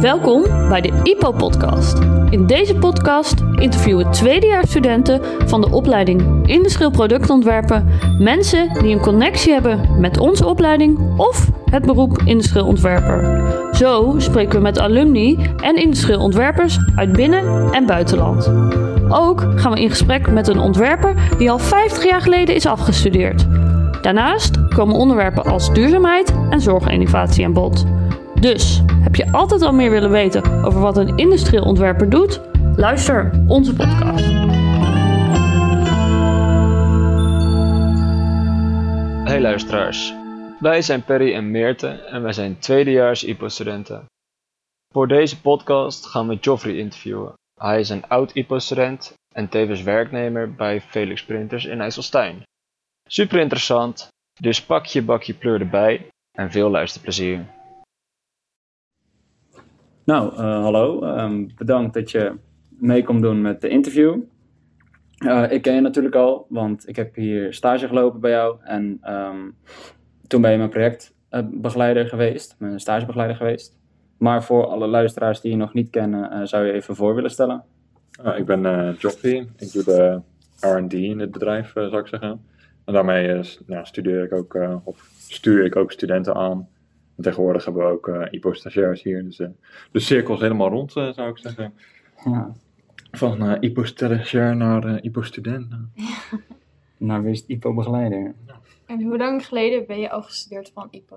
Welkom bij de IPO-podcast. In deze podcast interviewen tweedejaarsstudenten van de opleiding Industrieel Productontwerpen mensen die een connectie hebben met onze opleiding of het beroep industrieel ontwerper. Zo spreken we met alumni en industrieel ontwerpers uit binnen- en buitenland. Ook gaan we in gesprek met een ontwerper die al 50 jaar geleden is afgestudeerd. Daarnaast komen onderwerpen als duurzaamheid en zorginnovatie aan bod. Dus, heb je altijd al meer willen weten over wat een industrieel ontwerper doet? Luister onze podcast. Hey luisteraars, wij zijn Perry en Meerte en wij zijn tweedejaars IPO-studenten. Voor deze podcast gaan we Joffrey interviewen. Hij is een oud IPO-student en tevens werknemer bij Felix Printers in IJsselstein. Super interessant, dus pak je bakje pleur erbij en veel luisterplezier. Nou, eh, hallo. Ehm, bedankt dat je mee komt doen met de interview. Eh, ik ken je natuurlijk al, want ik heb hier stage gelopen bij jou. En ehm, toen ben je mijn projectbegeleider geweest, mijn stagebegeleider geweest. Maar voor alle luisteraars die je nog niet kennen, eh, zou je even voor willen stellen? Ik ben uh, Joffrey. Ik doe de R&D in het bedrijf, zou ik zeggen. En daarmee studeer ik ook, of stuur ik ook studenten aan. En tegenwoordig hebben we ook IPO-stagiairs hier. Dus de cirkel is helemaal rond, zou ik zeggen. Ja. Van IPO-stagiair naar IPO-student. Nou, weer is het IPO-begeleider. En hoe lang geleden ben je al gestudeerd van IPO?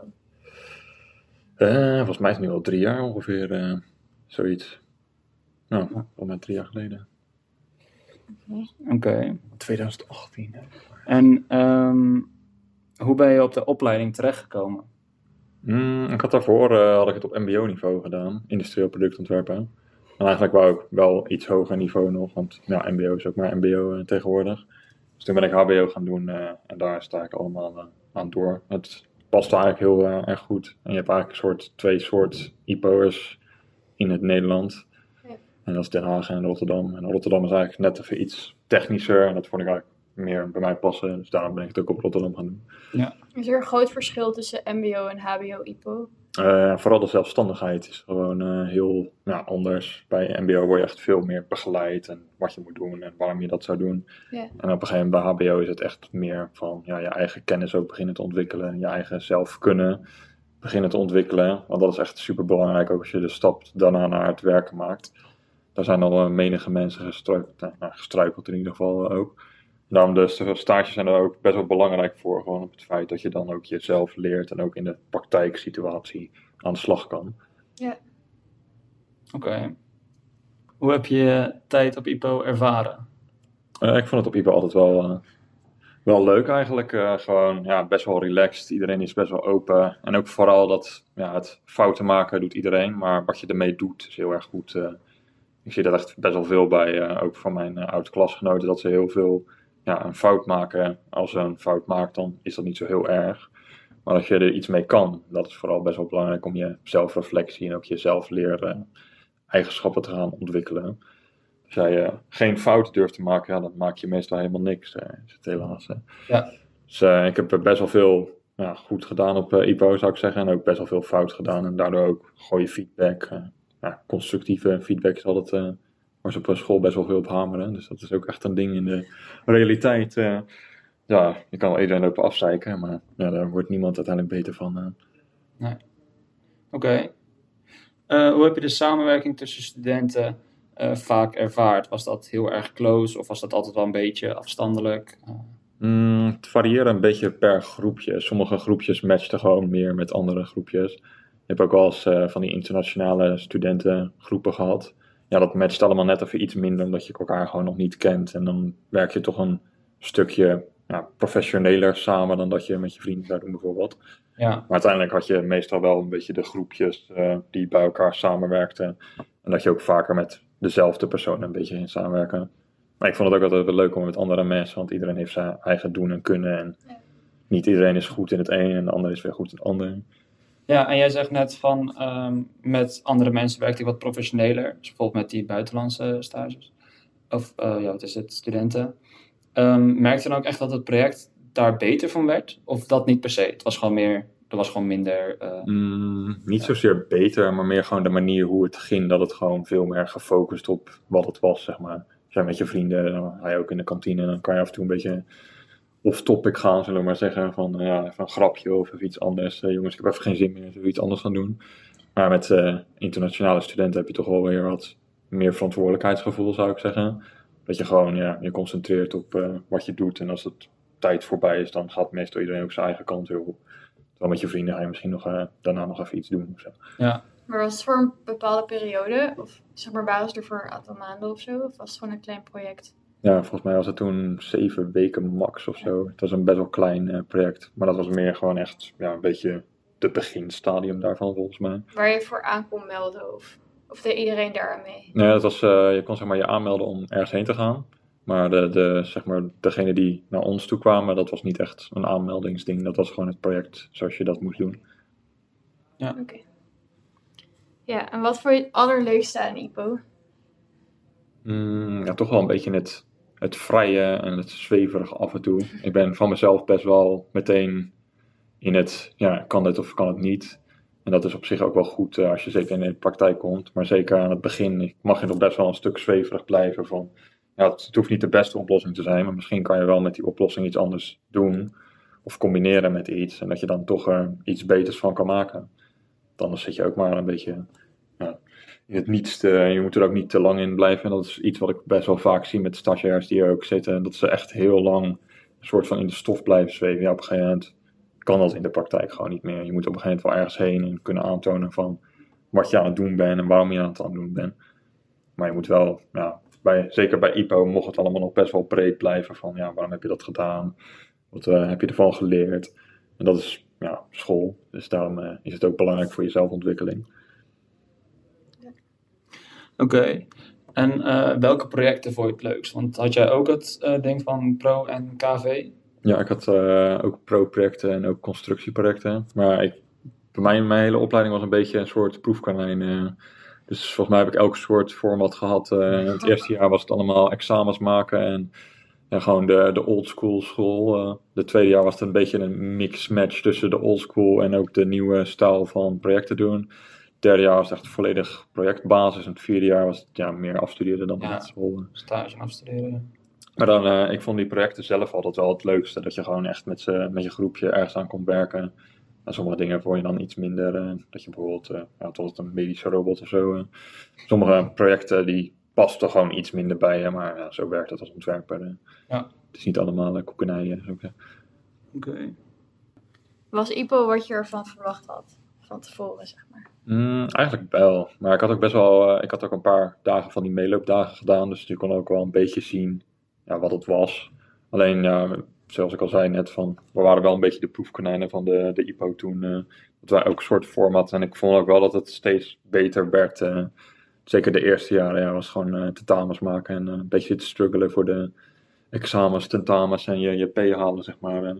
volgens mij is het nu al drie jaar ongeveer, zoiets. Nou, al net drie jaar geleden. Oké. Okay. 2018. Hè? En um, hoe ben je op de opleiding terechtgekomen? Mm, ik had daarvoor uh, had ik het op MBO-niveau gedaan, industrieel productontwerpen. En eigenlijk wou ik wel iets hoger niveau nog, want ja, MBO is ook maar MBO uh, tegenwoordig. Dus toen ben ik HBO gaan doen uh, en daar sta ik allemaal aan door. Het past eigenlijk heel erg goed. En je hebt eigenlijk een soort, twee soort IPO'ers in het Nederland. En dat is Den Haag en Rotterdam. En Rotterdam is eigenlijk net even iets technischer. En dat vond ik eigenlijk meer bij mij passen. Dus daarom ben ik het ook op Rotterdam gaan doen. Ja. Is er een groot verschil tussen MBO en HBO-IPO? Uh, vooral de zelfstandigheid is gewoon uh, heel ja, anders. Bij MBO word je echt veel meer begeleid en wat je moet doen en waarom je dat zou doen. Yeah. En op een gegeven moment bij HBO is het echt meer van ja, je eigen kennis ook beginnen te ontwikkelen. En je eigen zelf kunnen beginnen te ontwikkelen. Want dat is echt super belangrijk ook als je de stap daarna naar het werken maakt daar zijn al menige mensen gestruikeld, nou, gestruikeld in ieder geval ook. Daarom dus de stages zijn er ook best wel belangrijk voor, gewoon op het feit dat je dan ook jezelf leert en ook in de praktijksituatie aan de slag kan. Ja. Oké. Okay. Hoe heb je tijd op IPO ervaren? Uh, ik vond het op IPO altijd wel, uh, wel leuk eigenlijk. Uh, gewoon ja, best wel relaxed. Iedereen is best wel open. En ook vooral dat ja, het fouten maken doet iedereen, maar wat je ermee doet is heel erg goed ik zie dat echt best wel veel bij, uh, ook van mijn uh, oud-klasgenoten, dat ze heel veel ja, een fout maken. Als ze een fout maakt, dan is dat niet zo heel erg. Maar als je er iets mee kan, dat is vooral best wel belangrijk om je zelfreflectie en ook je zelfleren eigenschappen te gaan ontwikkelen. Als jij uh, geen fout durft te maken, ja, dan maak je meestal helemaal niks, is het helaas. Ja. Dus ik heb best wel veel ja, goed gedaan op IPO, zou ik zeggen. En ook best wel veel fout gedaan. En daardoor ook goede feedback ja, constructieve feedback is altijd, uh, waar ze op school best wel veel op hameren. Dus dat is ook echt een ding in de realiteit. Uh, ja, je kan wel iedereen op afzeiken, maar ja, daar wordt niemand uiteindelijk beter van. Uh. Nee. Oké. Okay. hoe heb je de samenwerking tussen studenten vaak ervaard? Was dat heel erg close of was dat altijd wel een beetje afstandelijk? Mm, het varieert een beetje per groepje. Sommige groepjes matchten gewoon meer met andere groepjes. Je hebt ook wel eens uh, van die internationale studentengroepen gehad. Ja, dat matcht allemaal net even iets minder, omdat je elkaar gewoon nog niet kent. En dan werk je toch een stukje ja, professioneler samen dan dat je met je vrienden zou doen, bijvoorbeeld. Ja. Maar uiteindelijk had je meestal wel een beetje de groepjes uh, die bij elkaar samenwerkten. En dat je ook vaker met dezelfde persoon een beetje ging samenwerken. Maar ik vond het ook altijd wel leuk om met andere mensen, want iedereen heeft zijn eigen doen en kunnen. En Ja. niet iedereen is goed in het een en de ander is weer goed in het ander. Ja, en jij zegt net van ehm, met andere mensen werkt hij wat professioneler. Dus bijvoorbeeld met die buitenlandse stages. Of uh, ja, wat is het, studenten. Um, merkte je dan ook echt dat het project daar beter van werd? Of dat niet per se? Het was gewoon meer dat was gewoon minder... eh, Mm, niet zozeer beter, maar meer gewoon de manier hoe het ging. Dat het gewoon veel meer gefocust op wat het was, zeg maar. Jij met je vrienden, dan ga je ook in de kantine. En dan kan je af en toe een beetje off-topic gaan, zullen we maar zeggen. Van eh, ja, even een grapje of even iets anders. Eh, jongens, ik heb even geen zin meer, zullen we iets anders gaan doen? Maar met eh, internationale studenten heb je toch wel weer wat meer verantwoordelijkheidsgevoel, zou ik zeggen. Dat je gewoon ja, je concentreert op eh, wat je doet. En als het tijd voorbij is, dan gaat meestal iedereen ook zijn eigen kant weer op. Terwijl met je vrienden ga je misschien nog, eh, daarna nog even iets doen. Of zo. Maar was het voor een bepaalde periode? Of zeg maar, waren ze er voor een aantal maanden of zo? Of was het gewoon een klein project? Ja, volgens mij was het toen zeven weken max of zo. Het was een best wel klein eh, project. Maar dat was meer gewoon echt ja, een beetje de beginstadium daarvan, volgens mij. Waar je voor aan kon melden? Of, of deed iedereen daar aan mee? Nee, dat was, eh, je kon zeg maar je aanmelden om ergens heen te gaan. Maar, de, de, zeg maar degene die naar ons toe kwamen, dat was niet echt een aanmeldingsding. Dat was gewoon het project zoals je dat moest doen. Oké. Ja, en wat vond je het allerleukste aan IPO? Mm, ja, toch wel een beetje het, het vrije en het zweverige af en toe. Ik ben van mezelf best wel meteen in het, ja, kan dit of kan het niet. En dat is op zich ook wel goed eh, als je zeker in de praktijk komt. Maar zeker aan het begin mag je nog best wel een stuk zweverig blijven van... Ja, het, hoeft niet de beste oplossing te zijn, maar misschien kan je wel met die oplossing iets anders doen. Of combineren met iets. En dat je dan toch er iets beters van kan maken. Want Anders zit je ook maar een beetje in het niets. je moet er ook niet te lang in blijven. En dat is iets wat ik best wel vaak zie met stagiairs die er ook zitten. Dat ze echt heel lang een soort van in de stof blijven zweven. Ja, op een gegeven moment kan dat in de praktijk gewoon niet meer. Je moet op een gegeven moment wel ergens heen en kunnen aantonen van wat je aan het doen bent en waarom je aan het aan het doen bent. Maar je moet wel, ja, bij, zeker bij IPO mocht het allemaal nog best wel breed blijven van ja, waarom heb je dat gedaan? Wat eh, heb je ervan geleerd? En dat is ja, school. Dus daarom eh, is het ook belangrijk voor je zelfontwikkeling. Oké. En eh, welke projecten vond je het leukst? Want had jij ook het eh, ding van Pro en KV? Ja, ik had eh, ook pro-projecten en ook constructieprojecten. Maar ik, bij mij, mijn hele opleiding was een beetje een soort proefkonijn. eh. dus volgens mij heb ik elk soort format gehad. eh. het eerste jaar was het allemaal examens maken en gewoon de, de old school school. de tweede jaar was het een beetje een mix-match tussen de old school en ook de nieuwe stijl van projecten doen. Het derde jaar was het echt volledig projectbasis. En het vierde jaar was het ja, meer afstuderen dan Ja. school. Stage en afstuderen. Maar dan, eh, ik vond die projecten zelf altijd wel het leukste. Dat je gewoon echt met, met je groepje ergens aan kon werken. En sommige dingen vond je dan iets minder. eh, dat je bijvoorbeeld, eh ja, tot het een medische robot of zo. sommige projecten die pasten gewoon iets minder bij je. Maar zo werkt het als ontwerper. Ja. Het is niet allemaal uh, koekenijen. zeggen. Oké. Was IPO wat je ervan verwacht had? Van tevoren, zeg maar. Mm, eigenlijk wel. Maar ik had ook best wel, eh, ik had ook een paar dagen van die meeloopdagen gedaan. Dus je kon ook wel een beetje zien ja, wat het was. Alleen, zoals ik al zei net, van, we waren wel een beetje de proefkonijnen van de, de IPO toen. eh, dat wij ook een soort format. En ik vond ook wel dat het steeds beter werd. eh. zeker de eerste jaren ja, was gewoon tentamens maken en een beetje te struggelen voor de examens, tentamens en je, je P halen, zeg maar.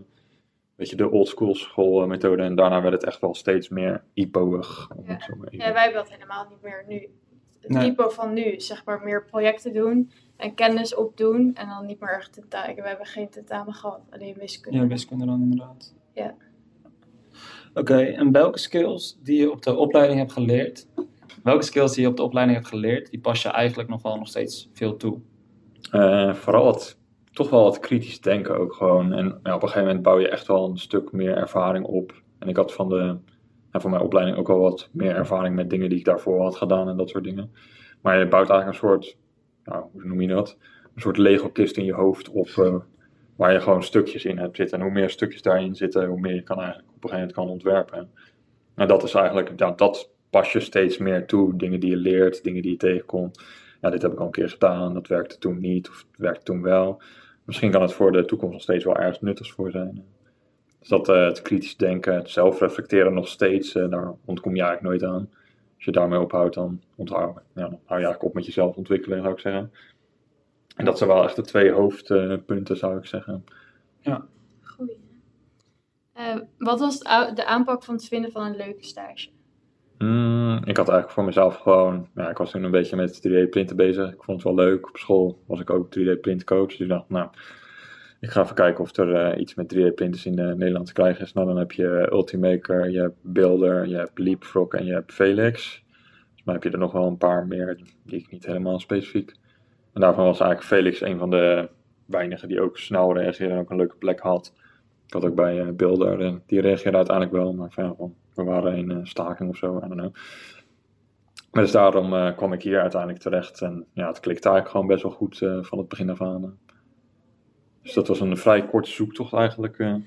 Weet je, de oldschool schoolmethode. En daarna werd het echt wel steeds meer IPO-ig. even- Ja, wij hebben dat helemaal niet meer nu. Het Nee. IPO van nu zeg maar meer projecten doen en kennis opdoen. En dan niet meer echt tentamen. We hebben geen tentamen gehad, alleen wiskunde. Ja, wiskunde dan inderdaad. Ja. Oké, en welke skills die je op de opleiding hebt geleerd, welke skills die je op de opleiding hebt geleerd, die pas je eigenlijk nog wel nog steeds veel toe? Eh, vooral het, toch wel het kritisch denken ook gewoon. En ja, op een gegeven moment bouw je echt wel een stuk meer ervaring op. En ik had van, de, ja, van mijn opleiding ook wel wat meer ervaring met dingen die ik daarvoor had gedaan en dat soort dingen. Maar je bouwt eigenlijk een soort, nou, hoe noem je dat? Een soort Lego-kist in je hoofd op, eh, waar je gewoon stukjes in hebt zitten. En hoe meer stukjes daarin zitten, hoe meer je kan eigenlijk op een gegeven moment kan ontwerpen. En dat is eigenlijk, ja, dat pas je steeds meer toe. Dingen die je leert, dingen die je tegenkomt ja, dit heb ik al een keer gedaan, dat werkte toen niet, of het werkte toen wel. Misschien kan het voor de toekomst nog steeds wel ergens nuttigs voor zijn. Dus dat eh, het kritisch denken, het zelfreflecteren nog steeds, eh, daar ontkom je eigenlijk nooit aan. Als je daarmee ophoudt, dan, onthoud, ja, dan hou je eigenlijk op met jezelf ontwikkelen, zou ik zeggen. En dat zijn wel echt de twee hoofdpunten, zou ik zeggen. Goeie. Eh, wat was de aanpak van het vinden van een leuke stage? Mm, ik had eigenlijk voor mezelf gewoon, ja, ik was toen een beetje met 3D printen bezig. Ik vond het wel leuk. Op school was ik ook 3D printcoach. Dus ik dacht, nou, ik ga even kijken of er eh, iets met 3D-printers in eh, Nederland te krijgen is. Nou, dan heb je Ultimaker, je hebt Builder, je hebt Leapfrog en je hebt Felix. Volgens mij heb je er nog wel een paar meer, die ik niet helemaal specifiek. En daarvan was eigenlijk Felix een van de weinigen die ook snel reageerde en ook een leuke plek had. Ik had ook bij eh, Builder, en die reageerde uiteindelijk wel, maar van, we waren in eh, staking of zo, I don't know. Maar dus daarom eh, kwam ik hier uiteindelijk terecht. En ja, het klikte eigenlijk gewoon best wel goed eh, van het begin af aan. Dus dat was een vrij korte zoektocht eigenlijk.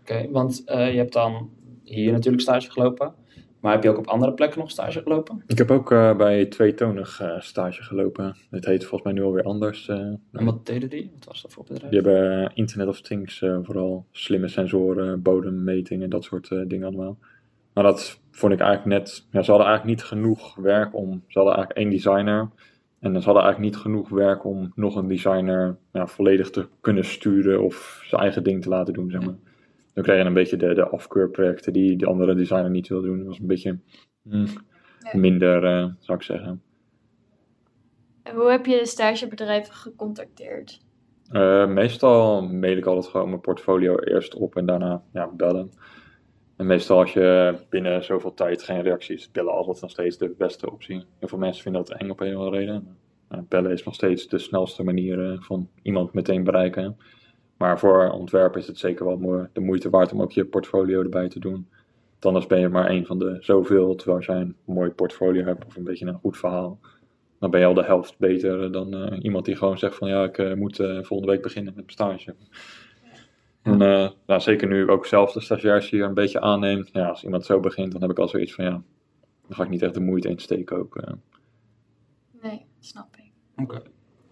Oké, want je hebt dan hier natuurlijk stage gelopen. Maar heb je ook op andere plekken nog stage gelopen? Ik heb ook bij Tweetonig eh stage gelopen. Het heet volgens mij nu alweer anders. En wat deden die? Wat was dat voor bedrijf? Die hebben Internet of Things, vooral slimme sensoren, bodemmetingen, dat soort dingen allemaal. Maar dat vond ik eigenlijk net, ja, ze hadden eigenlijk niet genoeg werk om, ze hadden eigenlijk één designer. En ze hadden eigenlijk niet genoeg werk om nog een designer ja, volledig te kunnen sturen of zijn eigen ding te laten doen, zeg maar. Dan kreeg je een beetje de, de afkeurprojecten die de andere designer niet wilde doen. Dat was een beetje Ja. minder, eh, zou ik zeggen. En hoe heb je de stagebedrijven gecontacteerd? Eh, meestal mail ik altijd gewoon mijn portfolio eerst op en daarna ja, bellen. En meestal als je binnen zoveel tijd geen reacties, bellen altijd nog steeds de beste optie. Heel veel mensen vinden dat eng op een andere reden. Eh, bellen is nog steeds de snelste manier eh, van iemand meteen bereiken. Maar voor ontwerpen is het zeker wel de moeite waard om ook je portfolio erbij te doen. Want anders ben je maar één van de zoveel, terwijl als jij een mooi portfolio hebt of een beetje een goed verhaal, dan ben je al de helft beter dan eh, iemand die gewoon zegt van ja, ik moet volgende week beginnen met mijn stage. En eh, nou, zeker nu ik ook zelf de stagiairs hier een beetje aanneem. Ja, als iemand zo begint, dan heb ik al zoiets van ja, dan ga ik niet echt de moeite insteken ook. eh. Nee, snap ik. Oké.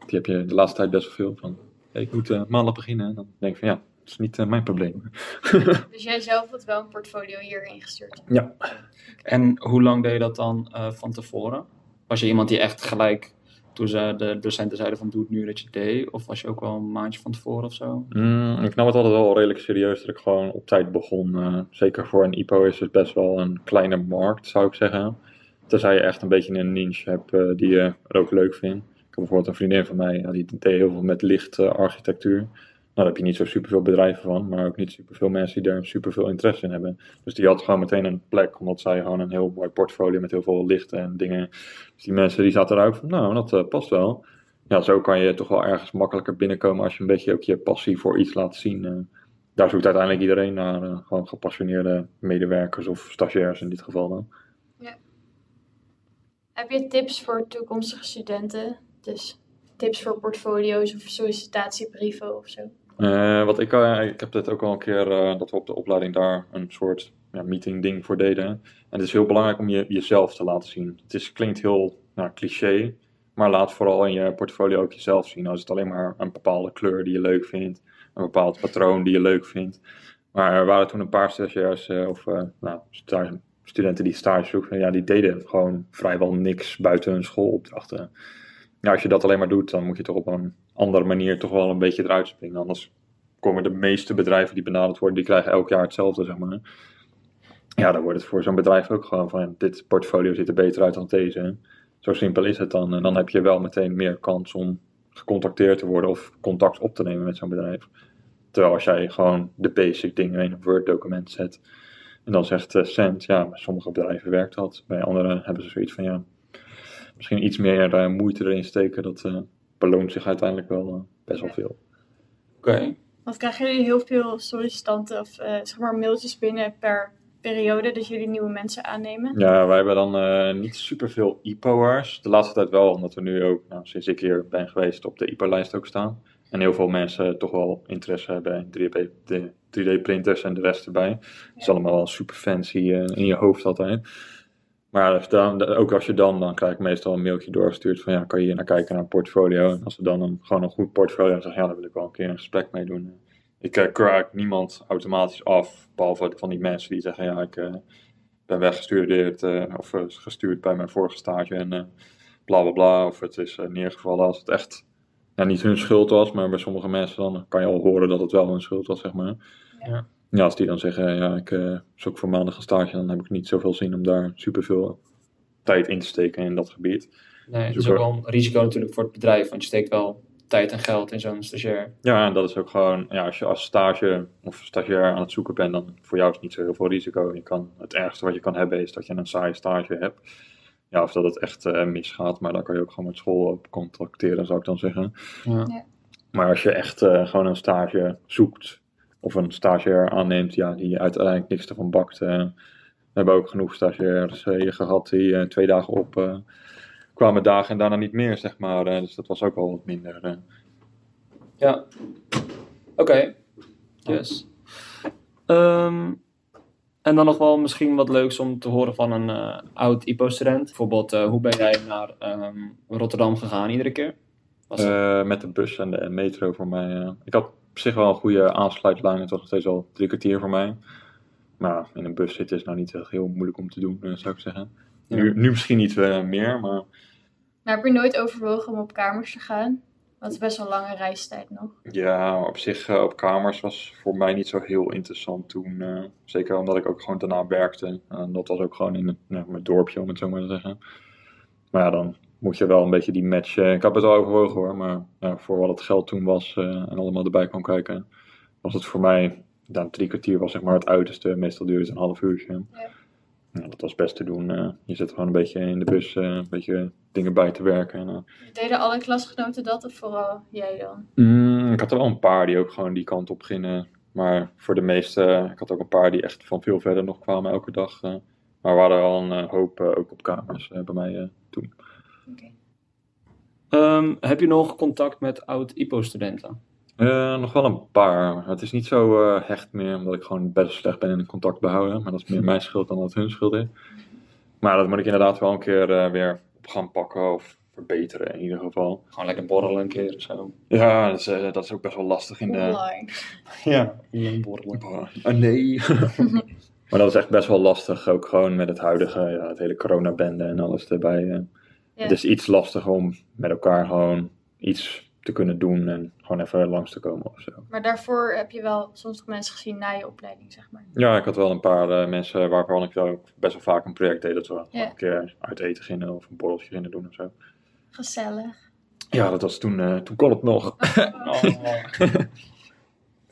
die heb je de laatste tijd best wel veel van. hey, ik moet eh, maandag beginnen. En dan denk ik van ja, dat is niet mijn probleem. Dus jij zelf had wel een portfolio hier ingestuurd? ja. En hoe lang deed je dat dan eh, van tevoren? Was je iemand die echt gelijk, toen ze de docenten zeiden van doe het nu dat je deed? Of was je ook wel een maandje van tevoren of zo? Mm, ik nam het altijd wel redelijk serieus dat ik gewoon op tijd begon. eh, zeker voor een IPO is het best wel een kleine markt, zou ik zeggen. Tenzij je echt een beetje een niche hebt eh, die je ook leuk vindt. Ik heb bijvoorbeeld een vriendin van mij, die deed heel veel met lichtarchitectuur. nou, daar heb je niet zo superveel bedrijven van, maar ook niet superveel mensen die daar superveel interesse in hebben. Dus die had gewoon meteen een plek, omdat zij gewoon een heel mooi portfolio met heel veel lichten en dingen. Dus die mensen die zaten er ook van, nou, dat eh, past wel. Ja, zo kan je toch wel ergens makkelijker binnenkomen als je een beetje ook je passie voor iets laat zien. eh. daar zoekt uiteindelijk iedereen naar, eh, gewoon gepassioneerde medewerkers of stagiairs in dit geval dan. Heb je tips voor toekomstige studenten? Dus tips voor portfolio's of sollicitatiebrieven of zo? Eh, wat ik, eh, ik heb dit ook al een keer, eh, dat we op de opleiding daar een soort ja, meeting ding voor deden. En het is heel belangrijk om je, jezelf te laten zien. Het is, klinkt heel nou, cliché, maar laat vooral in je portfolio ook jezelf zien. Als het alleen maar een bepaalde kleur die je leuk vindt, een bepaald patroon die je leuk vindt. Maar er waren toen een paar stagiairs of nou, studenten die stage zochten, ja, die deden gewoon vrijwel niks buiten hun schoolopdrachten. Ja, als je dat alleen maar doet, dan moet je toch op een andere manier toch wel een beetje eruit springen. Anders komen de meeste bedrijven die benaderd worden, die krijgen elk jaar hetzelfde, zeg maar. Ja, dan wordt het voor zo'n bedrijf ook gewoon van, dit portfolio ziet er beter uit dan deze. Zo simpel is het dan. En dan heb je wel meteen meer kans om gecontacteerd te worden of contact op te nemen met zo'n bedrijf. Terwijl als jij gewoon de basic dingen in een Word-document zet en dan zegt eh, send, ja, sommige bedrijven werkt dat. Bij anderen hebben ze zoiets van, ja, misschien iets meer eh, moeite erin steken. Dat eh, beloont zich uiteindelijk wel eh, best wel veel. Oké. Want krijgen jullie heel veel sollicitanten of eh, zeg maar mailtjes binnen per periode dat jullie nieuwe mensen aannemen? Ja, wij hebben dan eh, niet superveel IPO'ers. De laatste tijd wel, omdat we nu ook, nou, sinds ik hier ben geweest, op de IPO-lijst ook staan. En heel veel mensen toch wel interesse hebben in 3D, de 3D-printers en de rest erbij. Het is allemaal wel super fancy eh, in je hoofd altijd. Maar dan, ook als je dan, dan krijg ik meestal een mailtje doorgestuurd van ja, kan je hier naar kijken naar een portfolio. En als ze dan een, gewoon een goed portfolio hebben, zeggen ja, daar wil ik wel een keer een gesprek mee doen. Ik uh, eigenlijk niemand automatisch af, behalve van die mensen die zeggen ja, ik eh, ben weggestuurd eh, of gestuurd bij mijn vorige stage en bla bla bla. Of het is neergevallen als het echt ja, niet hun schuld was, maar bij sommige mensen dan kan je al horen dat het wel hun schuld was, zeg maar. Ja. Ja, als die dan zeggen, ja, ik uh, zoek voor maandag een stage, dan heb ik niet zoveel zin om daar superveel tijd in te steken in dat gebied. Nee, het is ook wel een risico natuurlijk voor het bedrijf, want je steekt wel tijd en geld in zo'n stagiair. Ja, en dat is ook gewoon, ja, als je als stage of stagiair aan het zoeken bent, dan voor jou is het niet zo heel veel risico. Je kan, het ergste wat je kan hebben is dat je een saaie stage hebt. Ja, of dat het echt eh, misgaat, maar dan kan je ook gewoon met school op contracteren, zou ik dan zeggen. Ja. Ja. Maar als je echt eh, gewoon een stage zoekt, of een stagiair aanneemt, ja, die uiteindelijk niks ervan bakt. eh, we hebben ook genoeg stagiairs eh, hier gehad die eh, twee dagen op kwamen dagen en daarna niet meer, zeg maar. Dus dat was ook wel wat minder. Ja. Oké. Yes. Ehm, en dan nog wel misschien wat leuks om te horen van een oud IPO-student. Bijvoorbeeld, hoe ben jij naar ehm, Rotterdam gegaan iedere keer? Met de bus en de metro voor mij. ik had op zich wel een goede aansluitlijn. Het was nog steeds al drie kwartier voor mij. Maar in een bus zitten is nou niet echt heel moeilijk om te doen, eh, zou ik zeggen. Ja. Nu, nu misschien niet eh, meer, maar Maar heb je nooit overwogen om op kamers te gaan? Want het is best wel een lange reistijd nog. ja, op zich eh, op kamers was voor mij niet zo heel interessant toen. zeker omdat ik ook gewoon daarna werkte. En dat was ook gewoon in het, nou, mijn dorpje, om het zo maar te zeggen. Maar ja, dan moet je wel een beetje die match... eh, ik heb het wel overwogen hoor, maar ja, voor wat het geld toen was eh, en allemaal erbij kwam kijken... was het voor mij, dan drie kwartier was zeg maar het uiterste. Meestal duurde het een half uurtje. Ja. Ja, dat was best te doen. eh. je zit gewoon een beetje in de bus, een beetje dingen bij te werken. En, Deden alle klasgenoten dat of vooral jij dan? Mm, ik had er wel een paar die ook gewoon die kant op gingen. Maar voor de meeste, ik had ook een paar die echt van veel verder nog kwamen elke dag. maar we hadden al een hoop ook op kamers bij mij toen. Ehm, heb je nog contact met oud IPO-studenten? Eh, nog wel een paar. Het is niet zo eh, hecht meer, omdat ik gewoon best slecht ben in contact behouden. Maar dat is meer mijn schuld dan dat het hun schuld is. Maar dat moet ik inderdaad wel een keer eh, weer op gaan pakken of verbeteren in ieder geval. Gewoon lekker borrelen een keer of zo. Ja, dat is, dat is ook best wel lastig in de... Online. Ja, Een borrelen. Ah, nee. maar dat is echt best wel lastig, ook gewoon met het huidige, ja, het hele coronabende en alles erbij. Het is iets lastiger om met elkaar gewoon iets te kunnen doen en gewoon even langs te komen of zo. Maar daarvoor heb je wel soms mensen gezien na je opleiding, zeg maar. Ja, ik had wel een paar eh, mensen waarvan ik ook best wel vaak een project deed, dat we Ja. een keer uit eten gingen of een borreltje gingen doen of zo. Gezellig. Ja, dat was toen, eh, toen kon het nog. Oh.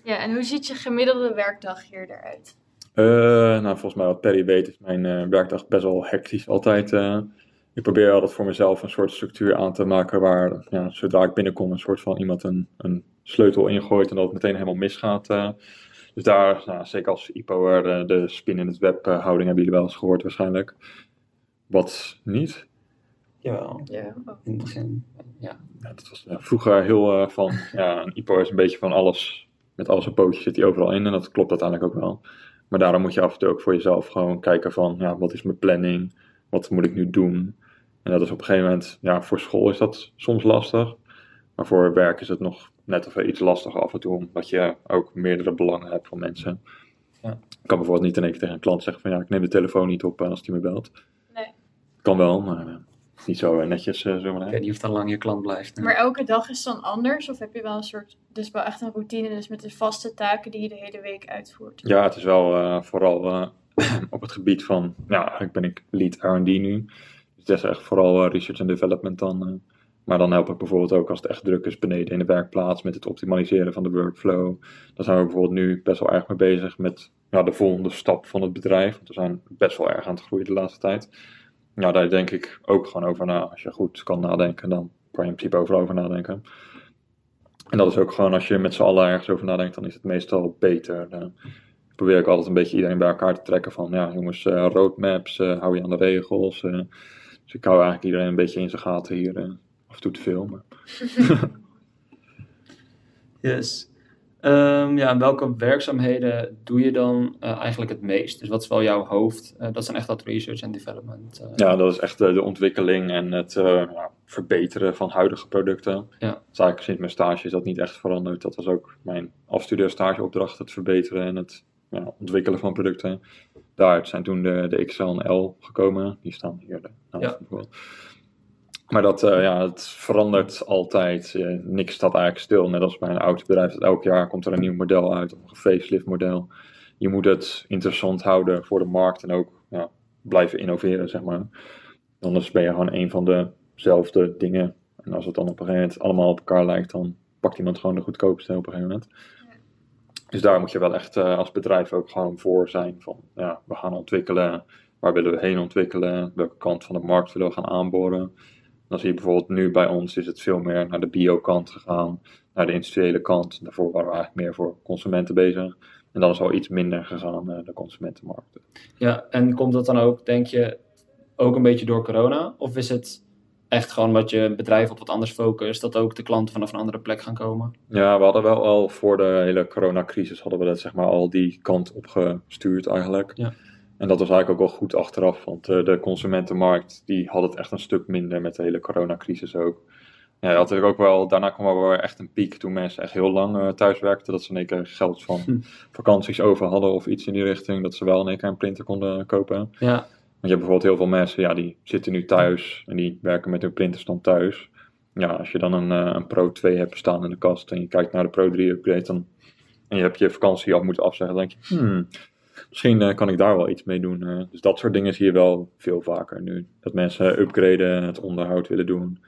Ja, en hoe ziet je gemiddelde werkdag hier eruit? Eh, nou, volgens mij wat Perry weet is mijn werkdag best wel hectisch altijd. Ik probeer altijd voor mezelf een soort structuur aan te maken waar, ja, zodra ik binnenkom, een soort van iemand een, een sleutel ingooit en dat het meteen helemaal misgaat. eh. dus daar, nou, zeker als IPO'er, eh, de spin in het web eh, houding hebben jullie wel eens gehoord waarschijnlijk. Wat niet? Jawel, Ja. in het begin. Ja. Ja, dat was ja, vroeger heel van, ja, een IPO is een beetje van alles, met alles een pootje zit hij overal in en dat klopt uiteindelijk ook wel. Maar daarom moet je af en toe ook voor jezelf gewoon kijken van, ja, wat is mijn planning? Wat moet ik nu doen? En dat is op een gegeven moment, ja, voor school is dat soms lastig. Maar voor werk is het nog net even iets lastiger af en toe, omdat je ook meerdere belangen hebt van mensen. Ja. Ik kan bijvoorbeeld niet in één keer tegen een klant zeggen van, ja, ik neem de telefoon niet op eh, als die me belt. Nee. Kan wel, maar eh, niet zo eh, netjes, zo maar. Ik weet niet of dan lang je klant blijft. Maar elke dag is dan anders? Of heb je wel een soort, dus wel echt een routine, dus met de vaste taken die je de hele week uitvoert? Ja, het is wel eh, vooral eh, op het gebied van, ja, eigenlijk ben ik lead R&D nu. Het is echt vooral eh, research en development dan. eh. maar dan help ik bijvoorbeeld ook als het echt druk is beneden in de werkplaats met het optimaliseren van de workflow. Daar zijn we bijvoorbeeld nu best wel erg mee bezig met ja, de volgende stap van het bedrijf. Want we zijn best wel erg aan het groeien de laatste tijd. Ja, daar denk ik ook gewoon over na. Als je goed kan nadenken, dan kan je in principe overal over nadenken. En dat is ook gewoon, als je met z'n allen ergens over nadenkt, dan is het meestal beter. Dan probeer ik altijd een beetje iedereen bij elkaar te trekken van, ja jongens, eh, roadmaps, hou je aan de regels. eh. Dus ik hou eigenlijk iedereen een beetje in zijn gaten hier, eh, af en toe te veel. Maar... Yes. Ehm, ja, en welke werkzaamheden doe je dan eh, eigenlijk het meest? Dus wat is wel jouw hoofd? Eh, dat zijn echt dat research en development. Ja, dat is echt de ontwikkeling en het ja, verbeteren van huidige producten. Ja. Dat is eigenlijk sinds mijn stage is dat niet echt veranderd. Dat was ook mijn afstudeerstageopdracht, het verbeteren en het ja, ontwikkelen van producten. Daaruit zijn toen de, de XL en L gekomen. Die staan hier. De, nou, Ja. bijvoorbeeld. Maar dat, eh, ja, het verandert altijd. Niks staat eigenlijk stil. Net als bij een autobedrijf. dat Elk jaar komt er een nieuw model uit. Of een facelift model. Je moet het interessant houden voor de markt. En ook ja, blijven innoveren, zeg maar. Anders ben je gewoon een van dezelfde dingen En als het dan op een gegeven moment allemaal op elkaar lijkt, dan pakt iemand gewoon de goedkoopste op een gegeven moment. Dus daar moet je wel echt eh, als bedrijf ook gewoon voor zijn van, ja, we gaan ontwikkelen, waar willen we heen ontwikkelen, welke kant van de markt willen we gaan aanboren. Dan zie je bijvoorbeeld nu bij ons is het veel meer naar de bio-kant gegaan, naar de industriële kant. Daarvoor waren we eigenlijk meer voor consumenten bezig. En dan is al iets minder gegaan naar de consumentenmarkt. Ja, en komt dat dan ook, denk je, ook een beetje door corona? Of is het echt gewoon wat je bedrijf op wat anders focust, dat ook de klanten vanaf een andere plek gaan komen? Ja, we hadden wel al voor de hele coronacrisis hadden we dat zeg maar al die kant opgestuurd eigenlijk. Ja. En dat was eigenlijk ook wel goed achteraf, want eh, de consumentenmarkt die had het echt een stuk minder met de hele coronacrisis ook. Ja, je had natuurlijk ook wel, daarna kwam er wel echt een piek toen mensen echt heel lang uh, thuis werkten, dat ze in één keer geld van Hm. vakanties over hadden of iets in die richting, dat ze wel in één keer een printer konden kopen. Ja, je hebt bijvoorbeeld heel veel mensen, ja, die zitten nu thuis en die werken met hun printerstand thuis. Ja, als je dan een, eh, een Pro 2 hebt staan in de kast en je kijkt naar de Pro 3 upgrade dan, en je hebt je vakantie af moeten afzeggen, dan denk je, hmm, misschien eh, kan ik daar wel iets mee doen. eh. dus dat soort dingen zie je wel veel vaker nu. Dat mensen upgraden, het onderhoud willen doen.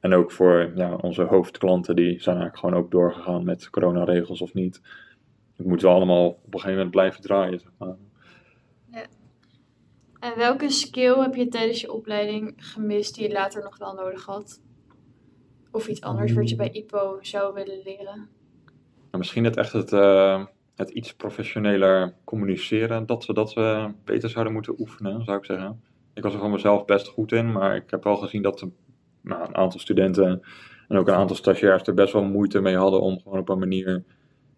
En ook voor ja, onze hoofdklanten, die zijn eigenlijk gewoon ook doorgegaan met coronaregels of niet. Het moet wel allemaal op een gegeven moment blijven draaien. Zeg maar. En welke skill heb je tijdens je opleiding gemist die je later nog wel nodig had? Of iets anders wat je bij IPO zou willen leren? Nou, misschien het echt het, eh, het iets professioneler communiceren, dat we dat we beter zouden moeten oefenen, zou ik zeggen. Ik was er van mezelf best goed in, maar ik heb wel gezien dat een, nou, een aantal studenten en ook een aantal stagiairs er best wel moeite mee hadden om gewoon op een manier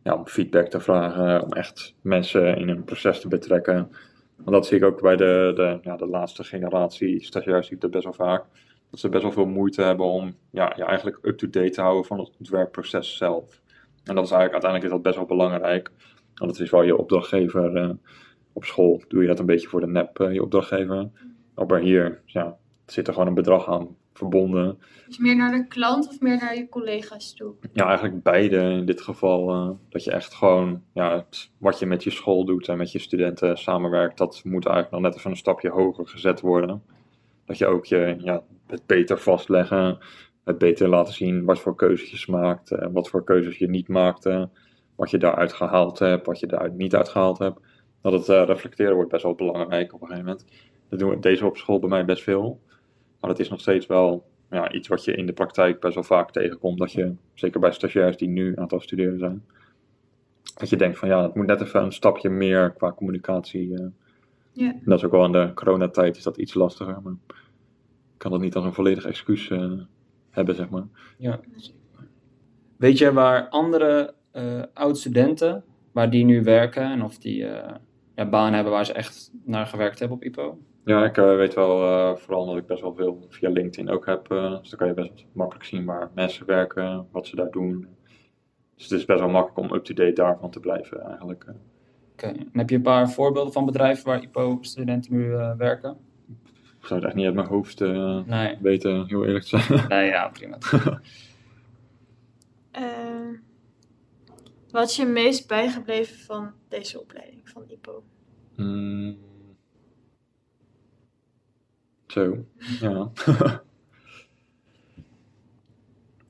ja, om feedback te vragen, om echt mensen in een proces te betrekken. Want dat zie ik ook bij de, de, ja, de laatste generatie stagiairs, zie ik dat best wel vaak. Dat ze best wel veel moeite hebben om ja, je eigenlijk up-to-date te houden van het ontwerpproces zelf. En dat is eigenlijk, uiteindelijk is dat best wel belangrijk. Want het is wel je opdrachtgever. eh, op school doe je dat een beetje voor de nep, eh, je opdrachtgever. Maar hier ja, zit er gewoon een bedrag aan verbonden. Dus meer naar de klant of meer naar je collega's toe? Ja, eigenlijk beide in dit geval. eh, dat je echt gewoon, ja, het- wat je met je school doet en met je studenten samenwerkt, dat moet eigenlijk nog net even een stapje hoger gezet worden. Dat je ook je, ja, het beter vastleggen, het beter laten zien wat voor keuzes je maakt, eh, wat voor keuzes je niet maakte, wat je daaruit gehaald hebt, wat je daaruit niet uitgehaald hebt. Dat het eh, reflecteren wordt best wel belangrijk op een gegeven moment. Dat doen we deze op school bij mij best veel. Maar het is nog steeds wel ja, iets wat je in de praktijk best wel vaak tegenkomt. Dat je, zeker bij stagiairs die nu aan het afstuderen zijn, dat je denkt van ja, het moet net even een stapje meer qua communicatie. eh. Ja. En Dat is ook wel in de coronatijd is dat iets lastiger. Maar ik kan dat niet als een volledig excuus eh, hebben, zeg maar. Weet je waar andere eh oud-studenten, waar die nu werken en of die eh ja, banen hebben waar ze echt naar gewerkt hebben op IPO? Ja, ik eh, weet wel, eh, vooral dat ik best wel veel via LinkedIn ook heb. eh, dus dan kan je best makkelijk zien waar mensen werken, wat ze daar doen. Dus het is best wel makkelijk om up-to-date daarvan te blijven eigenlijk. Oké, en heb je een paar voorbeelden van bedrijven waar IPO-studenten nu eh, werken? Ik zou het echt niet uit mijn hoofd eh, Nee. weten, heel eerlijk te zijn. Nee, ja, prima. Eh, wat is je meest bijgebleven van deze opleiding van IPO? Hmm. Zo, ja.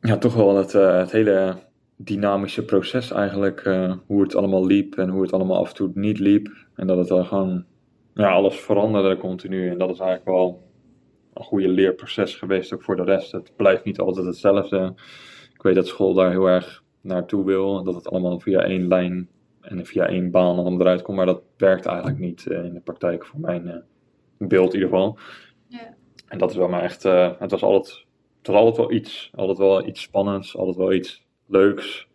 ja, toch wel het, eh, het hele dynamische proces eigenlijk. eh, hoe het allemaal liep en hoe het allemaal af en toe niet liep. En dat het dan gewoon, ja, alles veranderde continu. En dat is eigenlijk wel een goede leerproces geweest ook voor de rest. Het blijft niet altijd hetzelfde. Ik weet dat school daar heel erg naartoe wil. Dat het allemaal via één lijn en via één baan allemaal eruit komt. Maar dat werkt eigenlijk niet eh, in de praktijk voor mijn beeld in ieder geval. Ja. En dat is wel maar echt, eh, het was altijd, het was altijd wel iets. Altijd wel iets spannends, altijd wel iets leuks.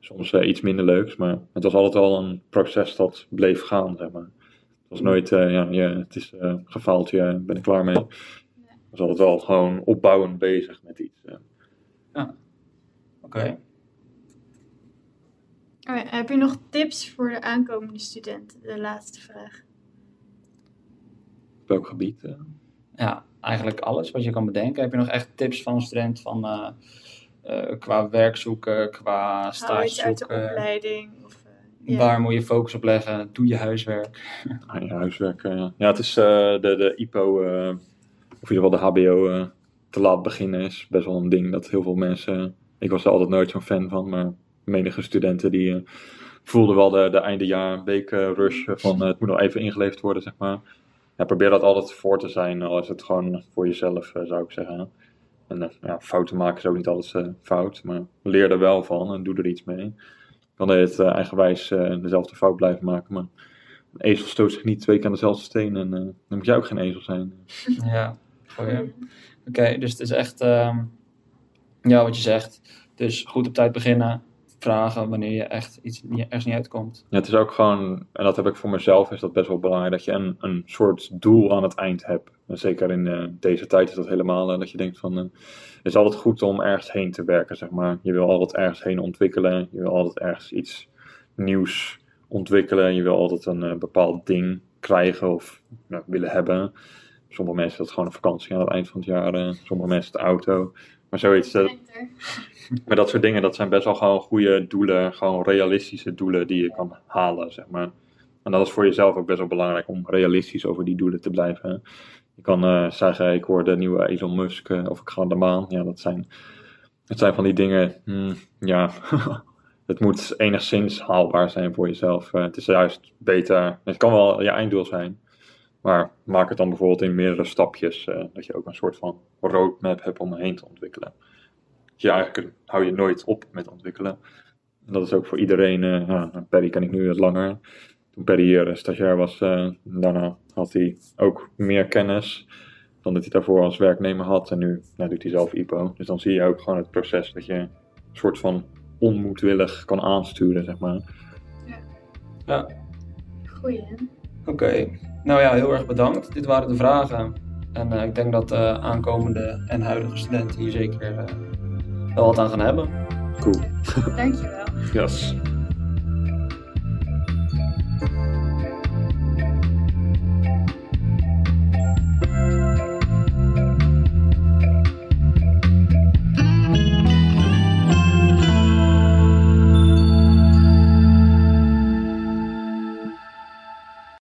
Soms eh, iets minder leuks, maar het was altijd wel een proces dat bleef gaan, zeg maar. Het was nooit, eh, ja, ja, het is eh, gefaald, ja, ben ik klaar mee. Het was altijd wel gewoon opbouwend bezig met iets. Oké. Oh ja, heb je nog tips voor de aankomende studenten? De laatste vraag. Op welk gebied? Ja, eigenlijk alles wat je kan bedenken. Heb je nog echt tips van een student van, eh, eh, qua werk zoeken, qua stage iets uit de zoeken? opleiding? Of, eh. Waar moet je focus op leggen? Doe je huiswerk. Ah, ja, huiswerk. ja, het is eh, de, de IPO, eh, of in ieder geval de HBO, te laat beginnen is best wel een ding dat heel veel mensen. Ik was er altijd nooit zo'n fan van, maar menige studenten die voelden wel de, de eindejaar week eh, rush van het moet nog even ingeleverd worden, zeg maar. Ja, probeer dat altijd voor te zijn, al is het gewoon voor jezelf, eh, zou ik zeggen. En eh, ja, fouten maken is ook niet altijd eh, fout, maar leer er wel van en doe er iets mee. Ik kan het eigenwijs dezelfde fout blijven maken, maar een ezel stoot zich niet twee keer aan dezelfde steen en dan moet jij ook geen ezel zijn. Ja, goeie. Oké, dus het is echt, ehm, ja, wat je zegt. Dus goed op tijd beginnen, vragen wanneer je echt iets niet, ergens niet uitkomt. Ja, het is ook gewoon, en dat heb ik voor mezelf, is dat best wel belangrijk, dat je een, een soort doel aan het eind hebt. En zeker in eh, deze tijd is dat helemaal, eh, dat je denkt van, eh, het is altijd goed om ergens heen te werken, zeg maar. Je wil altijd ergens heen ontwikkelen, je wil altijd ergens iets nieuws ontwikkelen, je wil altijd een bepaald ding krijgen of nou, willen hebben. Sommige mensen dat gewoon een vakantie aan het eind van het jaar, sommige mensen de auto. Maar zoiets, eh, maar dat soort dingen, dat zijn best wel gewoon goede doelen, gewoon realistische doelen die je kan halen, zeg maar. En dat is voor jezelf ook best wel belangrijk om realistisch over die doelen te blijven. Je kan eh, zeggen, ik word de nieuwe Elon Musk eh, of ik ga naar de maan. Ja, dat zijn, dat zijn van die dingen, hmm, ja, het moet enigszins haalbaar zijn voor jezelf. Het is juist beter, het kan wel je einddoel zijn, maar maak het dan bijvoorbeeld in meerdere stapjes, eh, dat je ook een soort van roadmap hebt om heen te ontwikkelen je eigenlijk hou je nooit op met ontwikkelen. En dat is ook voor iedereen. eh ja, Perry ken ik nu wat langer. Toen Perry hier eh, stagiair was, eh, daarna had hij ook meer kennis dan dat hij daarvoor als werknemer had. En nu nou, doet hij zelf IPO. Dus dan zie je ook gewoon het proces dat je een soort van onmoedwillig kan aansturen, zeg maar. Ja, Goeie. Oké. Nou ja, heel erg bedankt. Dit waren de vragen. En eh, ik denk dat de aankomende en huidige studenten hier zeker eh, wel wat aan gaan hebben. Cool. Dankjewel. Yes.